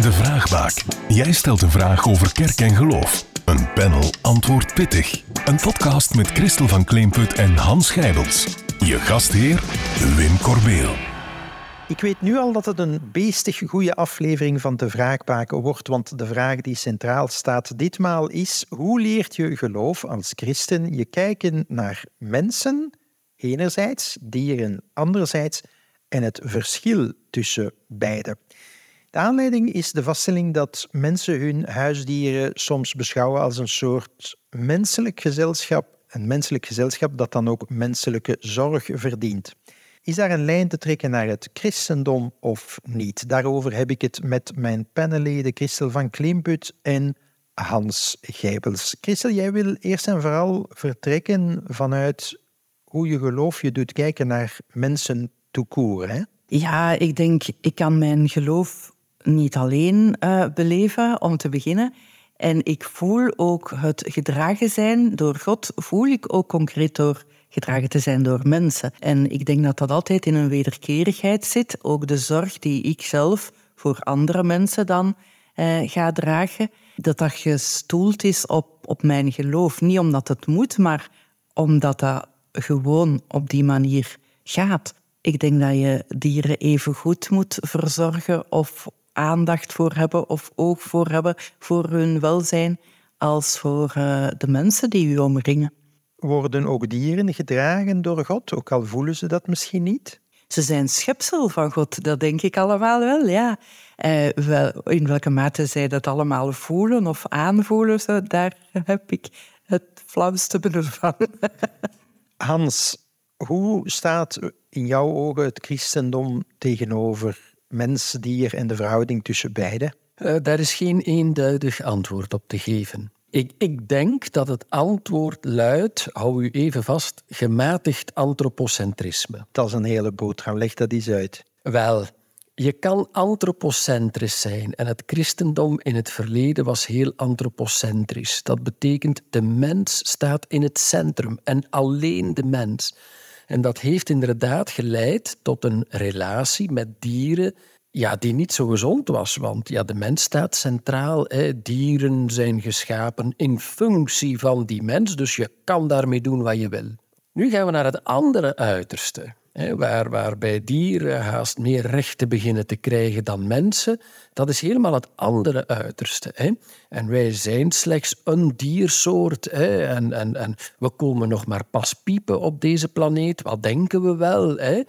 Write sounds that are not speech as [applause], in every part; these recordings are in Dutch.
De Vraagbaak. Jij stelt een vraag over kerk en geloof. Een panel antwoordt pittig. Een podcast met Christel van Kleemput en Hans Gijbels. Je gastheer, Wim Corbeel. Ik weet nu al dat het een beestig goede aflevering van de Vraagbaken wordt, want de vraag die centraal staat ditmaal is: hoe leert je geloof als christen je kijken naar mensen, enerzijds, dieren anderzijds, en het verschil tussen beide? De aanleiding is de vaststelling dat mensen hun huisdieren soms beschouwen als een soort menselijk gezelschap, een menselijk gezelschap dat dan ook menselijke zorg verdient. Is daar een lijn te trekken naar het christendom of niet? Daarover heb ik het met mijn panelleden Christel van Kleemput en Hans Gijbels. Christel, jij wil eerst en vooral vertrekken vanuit hoe je geloof je doet kijken naar mensen toekoer, hè? Ja, ik denk, ik kan mijn geloof niet alleen uh, beleven, om te beginnen. En ik voel ook het gedragen zijn door God, voel ik ook concreet door gedragen te zijn door mensen. En ik denk dat dat altijd in een wederkerigheid zit. Ook de zorg die ik zelf voor andere mensen dan eh, ga dragen, dat dat gestoeld is op, op mijn geloof. Niet omdat het moet, maar omdat dat gewoon op die manier gaat. Ik denk dat je dieren even goed moet verzorgen of aandacht voor hebben of oog voor hebben voor hun welzijn als voor uh, de mensen die u omringen. Worden ook dieren gedragen door God, ook al voelen ze dat misschien niet? Ze zijn schepsel van God, dat denk ik allemaal wel, ja. Uh, wel, in welke mate zij dat allemaal voelen of aanvoelen, zo, daar heb ik het flauwste benul van. Hans, hoe staat in jouw ogen het christendom tegenover mens, dier en de verhouding tussen beide? Uh, daar is geen eenduidig antwoord op te geven. Ik, ik, denk dat het antwoord luidt, hou u even vast, gematigd antropocentrisme. Dat is een hele boterham, leg dat eens uit. Wel, je kan antropocentrisch zijn en het christendom in het verleden was heel antropocentrisch. Dat betekent de mens staat in het centrum en alleen de mens. En dat heeft inderdaad geleid tot een relatie met dieren ja, die niet zo gezond was. Want ja, de mens staat centraal. Hè. Dieren zijn geschapen in functie van die mens, dus je kan daarmee doen wat je wil. Nu gaan we naar het andere uiterste. Hè, waar, waarbij dieren haast meer rechten beginnen te krijgen dan mensen, dat is helemaal het andere uiterste. Hè. En wij zijn slechts een diersoort. Hè. En, en, en we komen nog maar pas piepen op deze planeet. Wat denken we wel? Hè?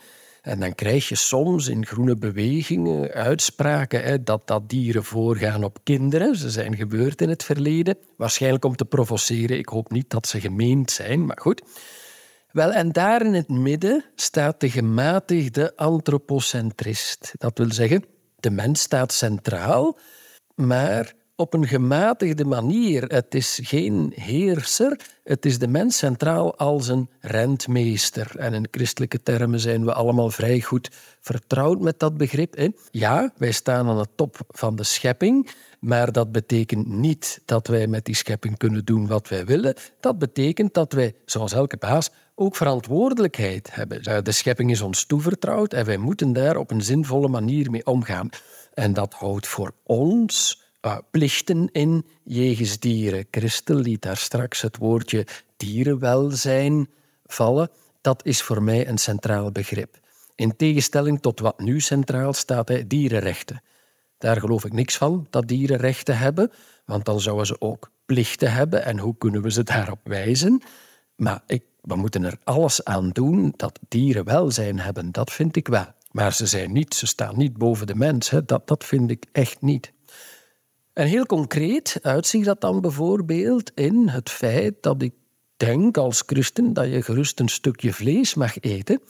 En dan krijg je soms in groene bewegingen uitspraken hè, dat, dat dieren voorgaan op kinderen. Ze zijn gebeurd in het verleden. Waarschijnlijk om te provoceren. Ik hoop niet dat ze gemeend zijn, maar goed. Wel, en daar in het midden staat de gematigde antropocentrist. Dat wil zeggen, de mens staat centraal, maar op een gematigde manier. Het is geen heerser, het is de mens centraal als een rentmeester. En in christelijke termen zijn we allemaal vrij goed vertrouwd met dat begrip. Hè? Ja, wij staan aan de top van de schepping, maar dat betekent niet dat wij met die schepping kunnen doen wat wij willen. Dat betekent dat wij, zoals elke baas, ook verantwoordelijkheid hebben. De schepping is ons toevertrouwd en wij moeten daar op een zinvolle manier mee omgaan. En dat houdt voor ons uh, plichten in jegens dieren. Christel liet daar straks het woordje dierenwelzijn vallen. Dat is voor mij een centraal begrip. In tegenstelling tot wat nu centraal staat, hè, dierenrechten. Daar geloof ik niks van, dat dieren rechten hebben, want dan zouden ze ook plichten hebben. En hoe kunnen we ze daarop wijzen? Maar ik, we moeten er alles aan doen dat dieren welzijn hebben, dat vind ik wel. Maar ze, zijn niet, ze staan niet boven de mens. Dat, dat vind ik echt niet. En heel concreet uitziet dat dan bijvoorbeeld in het feit dat ik denk als christen dat je gerust een stukje vlees mag eten,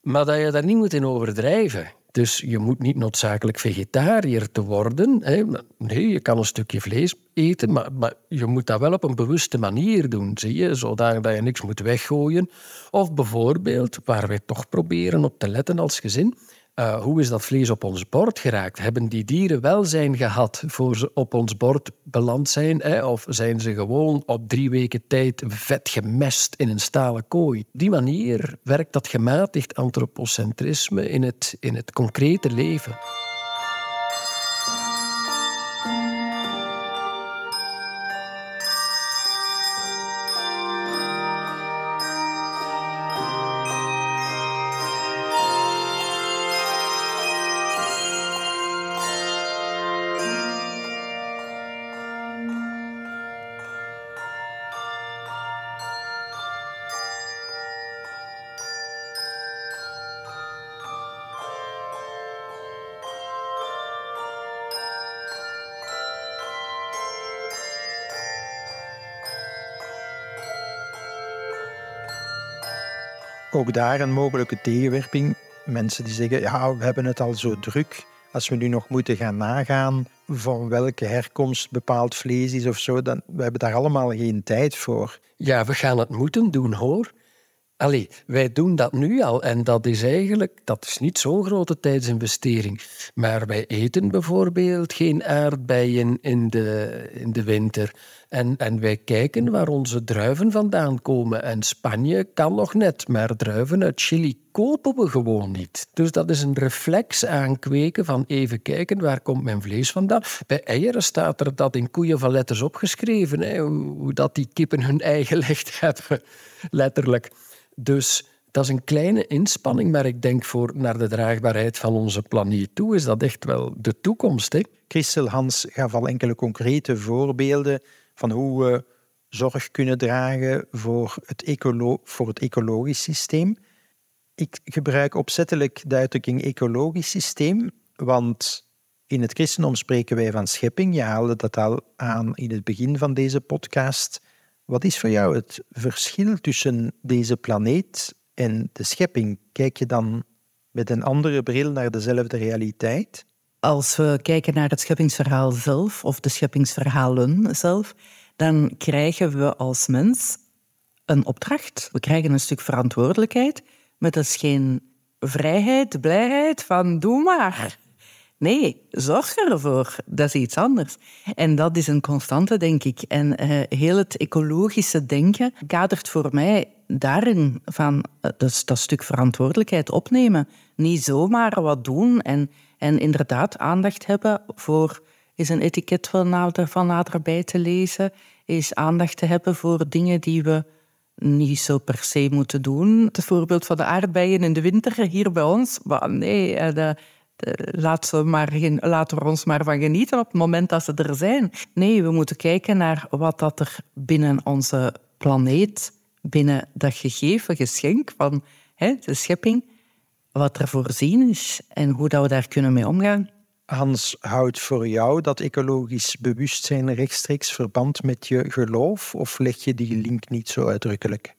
maar dat je daar niet moet in overdrijven. Dus je moet niet noodzakelijk vegetariër te worden. Hè. Nee, je kan een stukje vlees eten, maar, maar, je moet dat wel op een bewuste manier doen, zie je, zodat je niks moet weggooien. Of bijvoorbeeld, waar wij toch proberen op te letten als gezin, uh, hoe is dat vlees op ons bord geraakt? Hebben die dieren welzijn gehad voor ze op ons bord beland zijn? Hè? Of zijn ze gewoon op drie weken tijd vet gemest in een stalen kooi? Op die manier werkt dat gematigd antropocentrisme in het, in het concrete leven. Ook daar een mogelijke tegenwerping. Mensen die zeggen, ja, we hebben het al zo druk. Als we nu nog moeten gaan nagaan van welke herkomst bepaald vlees is of zo, dan we hebben daar allemaal geen tijd voor. Ja, we gaan het moeten doen hoor. Allee, wij doen dat nu al en dat is eigenlijk dat is niet zo'n grote tijdsinvestering. Maar wij eten bijvoorbeeld geen aardbeien in de, in de winter. En, en wij kijken waar onze druiven vandaan komen. En Spanje kan nog net, maar druiven uit Chili kopen we gewoon niet. Dus dat is een reflex aankweken van even kijken waar komt mijn vlees vandaan. Bij eieren staat er dat in koeienvallettes opgeschreven, hè, hoe dat die kippen hun ei gelegd [laughs] hebben, letterlijk. Dus dat is een kleine inspanning, maar ik denk voor naar de draagbaarheid van onze planeet toe is dat echt wel de toekomst. Hè? Christel Hans gaf al enkele concrete voorbeelden van hoe we zorg kunnen dragen voor het, ecolo voor het ecologisch systeem. Ik gebruik opzettelijk de uitdrukking ecologisch systeem, want in het christendom spreken wij van schepping. Je haalde dat al aan in het begin van deze podcast. Wat is voor jou het verschil tussen deze planeet en de schepping? Kijk je dan met een andere bril naar dezelfde realiteit? Als we kijken naar het scheppingsverhaal zelf, of de scheppingsverhalen zelf, dan krijgen we als mens een opdracht. We krijgen een stuk verantwoordelijkheid, maar dat is geen vrijheid, blijheid van doe maar. Nee, zorg ervoor. Dat is iets anders. En dat is een constante, denk ik. En uh, heel het ecologische denken kadert voor mij daarin van uh, dus dat stuk verantwoordelijkheid opnemen. Niet zomaar wat doen en, en inderdaad aandacht hebben voor is een etiket van, nader, van naderbij te lezen, is aandacht te hebben voor dingen die we niet zo per se moeten doen. Het voorbeeld van de aardbeien in de winter hier bij ons. Maar nee, eh, de, laten we, maar, laten we ons maar van genieten op het moment dat ze er zijn. Nee, we moeten kijken naar wat dat er binnen onze planeet, binnen dat gegeven geschenk van hè, de schepping, wat er voorzien is en hoe dat we daar kunnen mee omgaan. Hans, houdt voor jou dat ecologisch bewustzijn rechtstreeks verband met je geloof of leg je die link niet zo uitdrukkelijk?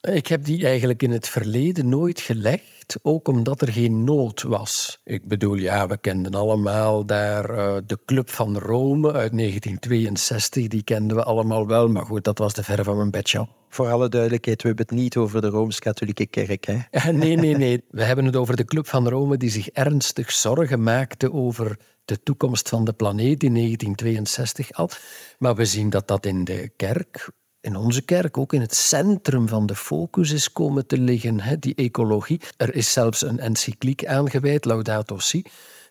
Ik heb die eigenlijk in het verleden nooit gelegd, ook omdat er geen nood was. Ik bedoel, ja, we kenden allemaal daar uh, de Club van Rome uit 1962, die kenden we allemaal wel, maar goed, dat was de ver van mijn bedje. Voor alle duidelijkheid, we hebben het niet over de Rooms-Katholieke Kerk. Hè? nee, nee, nee. [laughs] We hebben het over de Club van Rome, die zich ernstig zorgen maakte over de toekomst van de planeet in 1962 al. Maar we zien dat dat in de kerk in onze kerk ook in het centrum van de focus is komen te liggen, hè, die ecologie. Er is zelfs een encycliek aangeweid, Laudato Si.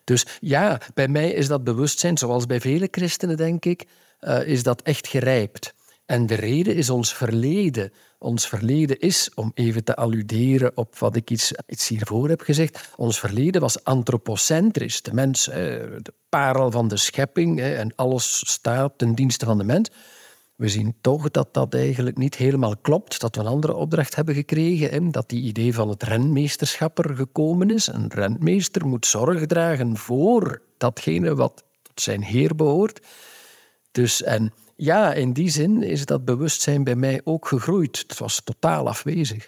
Dus ja, bij mij is dat bewustzijn, zoals bij vele christenen denk ik, uh, is dat echt gerijpt. En de reden is ons verleden. Ons verleden is, om even te alluderen op wat ik iets, iets hiervoor heb gezegd, ons verleden was antropocentrisch. De mens, de parel van de schepping en alles staat ten dienste van de mens. We zien toch dat dat eigenlijk niet helemaal klopt, dat we een andere opdracht hebben gekregen, dat die idee van het renmeesterschap er gekomen is. Een renmeester moet zorg dragen voor datgene wat tot zijn heer behoort. Dus, en ja, in die zin is dat bewustzijn bij mij ook gegroeid. Het was totaal afwezig.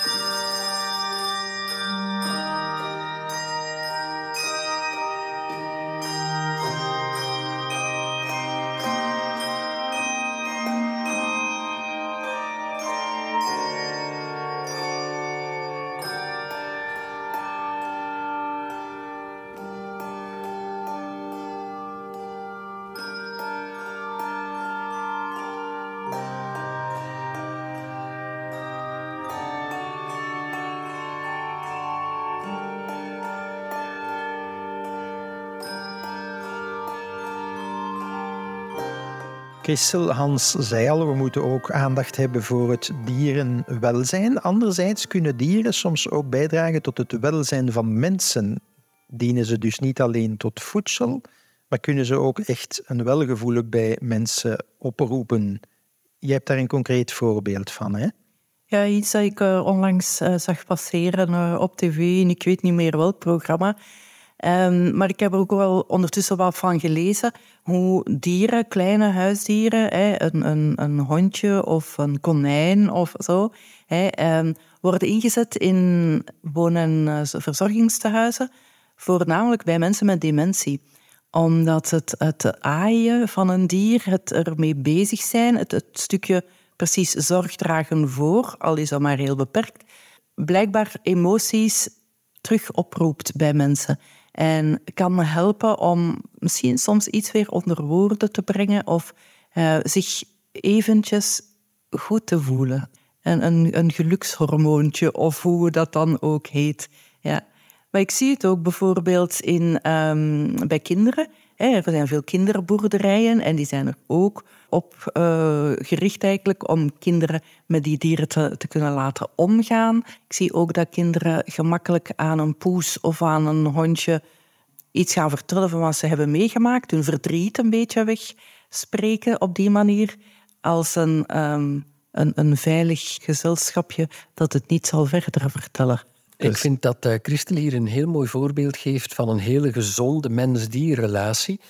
Christel Hans zei al, we moeten ook aandacht hebben voor het dierenwelzijn. Anderzijds kunnen dieren soms ook bijdragen tot het welzijn van mensen. Dienen ze dus niet alleen tot voedsel, maar kunnen ze ook echt een welgevoel bij mensen oproepen. Je hebt daar een concreet voorbeeld van, hè? Ja, iets dat ik eh, onlangs uh, zag passeren uh, op tv, en ik weet niet meer welk programma. Um, maar ik heb er ook wel ondertussen wat van gelezen hoe dieren, kleine huisdieren, hè, een, een, een hondje of een konijn of zo, hè, um, worden ingezet in woon- en verzorgingstehuizen, voornamelijk bij mensen met dementie omdat het, het aaien van een dier, het ermee bezig zijn, het, het stukje precies zorg dragen voor, al is dat maar heel beperkt, blijkbaar emoties terug oproept bij mensen. En kan me helpen om misschien soms iets weer onder woorden te brengen of uh, zich eventjes goed te voelen. En een, een gelukshormoontje of hoe dat dan ook heet. Ja. Maar ik zie het ook bijvoorbeeld in, um, bij kinderen. Er zijn veel kinderboerderijen en die zijn er ook op uh, gericht eigenlijk om kinderen met die dieren te, kunnen laten omgaan. Ik zie ook dat kinderen gemakkelijk aan een poes of aan een hondje iets gaan vertellen van wat ze hebben meegemaakt, hun verdriet een beetje wegspreken op die manier, als een, um, een, een veilig gezelschapje dat het niet zal verder vertellen. Ik dus- vind dat uh, Christel hier een heel mooi voorbeeld geeft van een hele gezonde mens-dier-relatie.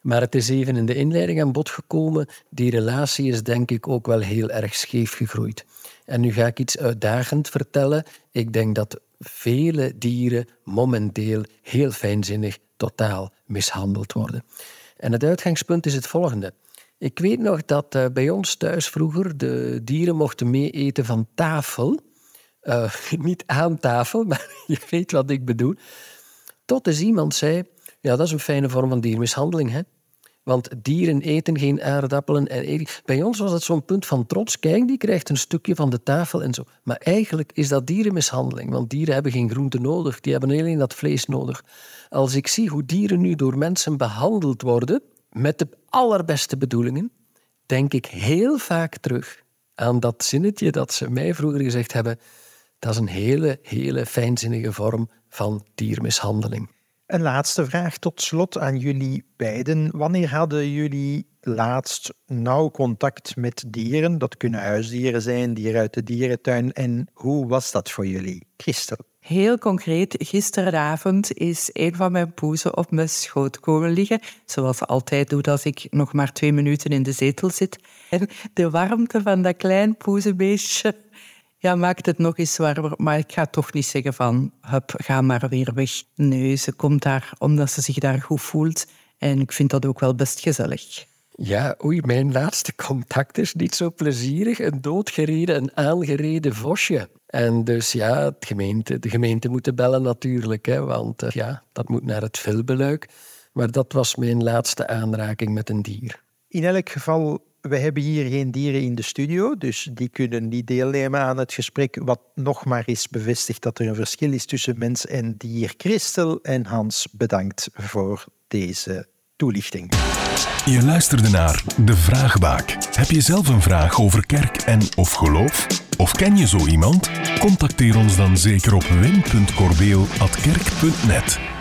Maar het is even in de inleiding aan bod gekomen. Die relatie is denk ik ook wel heel erg scheef gegroeid. En nu ga ik iets uitdagend vertellen. Ik denk dat vele dieren momenteel heel fijnzinnig totaal mishandeld worden. En het uitgangspunt is het volgende. Ik weet nog dat uh, bij ons thuis vroeger de dieren mochten mee eten van tafel. Uh, [laughs] niet aan tafel, [laughs] maar je weet wat ik bedoel. Tot eens iemand zei, ja, dat is een fijne vorm van diermishandeling, hè? Want dieren eten geen aardappelen. En bij ons was het zo'n punt van trots. Kijk, die krijgt een stukje van de tafel en zo. Maar eigenlijk is dat dierenmishandeling. Want dieren hebben geen groente nodig. Die hebben alleen dat vlees nodig. Als ik zie hoe dieren nu door mensen behandeld worden, met de allerbeste bedoelingen, denk ik heel vaak terug aan dat zinnetje dat ze mij vroeger gezegd hebben. Dat is een hele, hele fijnzinnige vorm van diermishandeling. Een laatste vraag tot slot aan jullie beiden. Wanneer hadden jullie laatst nauw contact met dieren? Dat kunnen huisdieren zijn, dieren uit de dierentuin. En hoe was dat voor jullie? Christel. Heel concreet, gisteravond is een van mijn poezen op mijn schoot komen liggen. Zoals ze altijd doet als ik nog maar twee minuten in de zetel zit. En de warmte van dat klein poezenbeestje ja, maakt het nog eens warmer. Maar ik ga toch niet zeggen van, hup, ga maar weer weg. Nee, ze komt daar omdat ze zich daar goed voelt. En ik vind dat ook wel best gezellig. Ja, oei, mijn laatste contact is niet zo plezierig. Een doodgereden, een aangereden vosje. En dus ja, het gemeente, de gemeente moeten bellen natuurlijk, hè, want uh, ja, dat moet naar het veelbeluik. Maar dat was mijn laatste aanraking met een dier. In elk geval we hebben hier geen dieren in de studio, dus die kunnen niet deelnemen aan het gesprek, wat nog maar eens bevestigt dat er een verschil is tussen mens en dier. Christel en Hans, bedankt voor deze toelichting. Je luisterde naar De Vraagbaak. Heb je zelf een vraag over kerk en of geloof? Of ken je zo iemand? Contacteer ons dan zeker op wim.corbeel.kerk.net.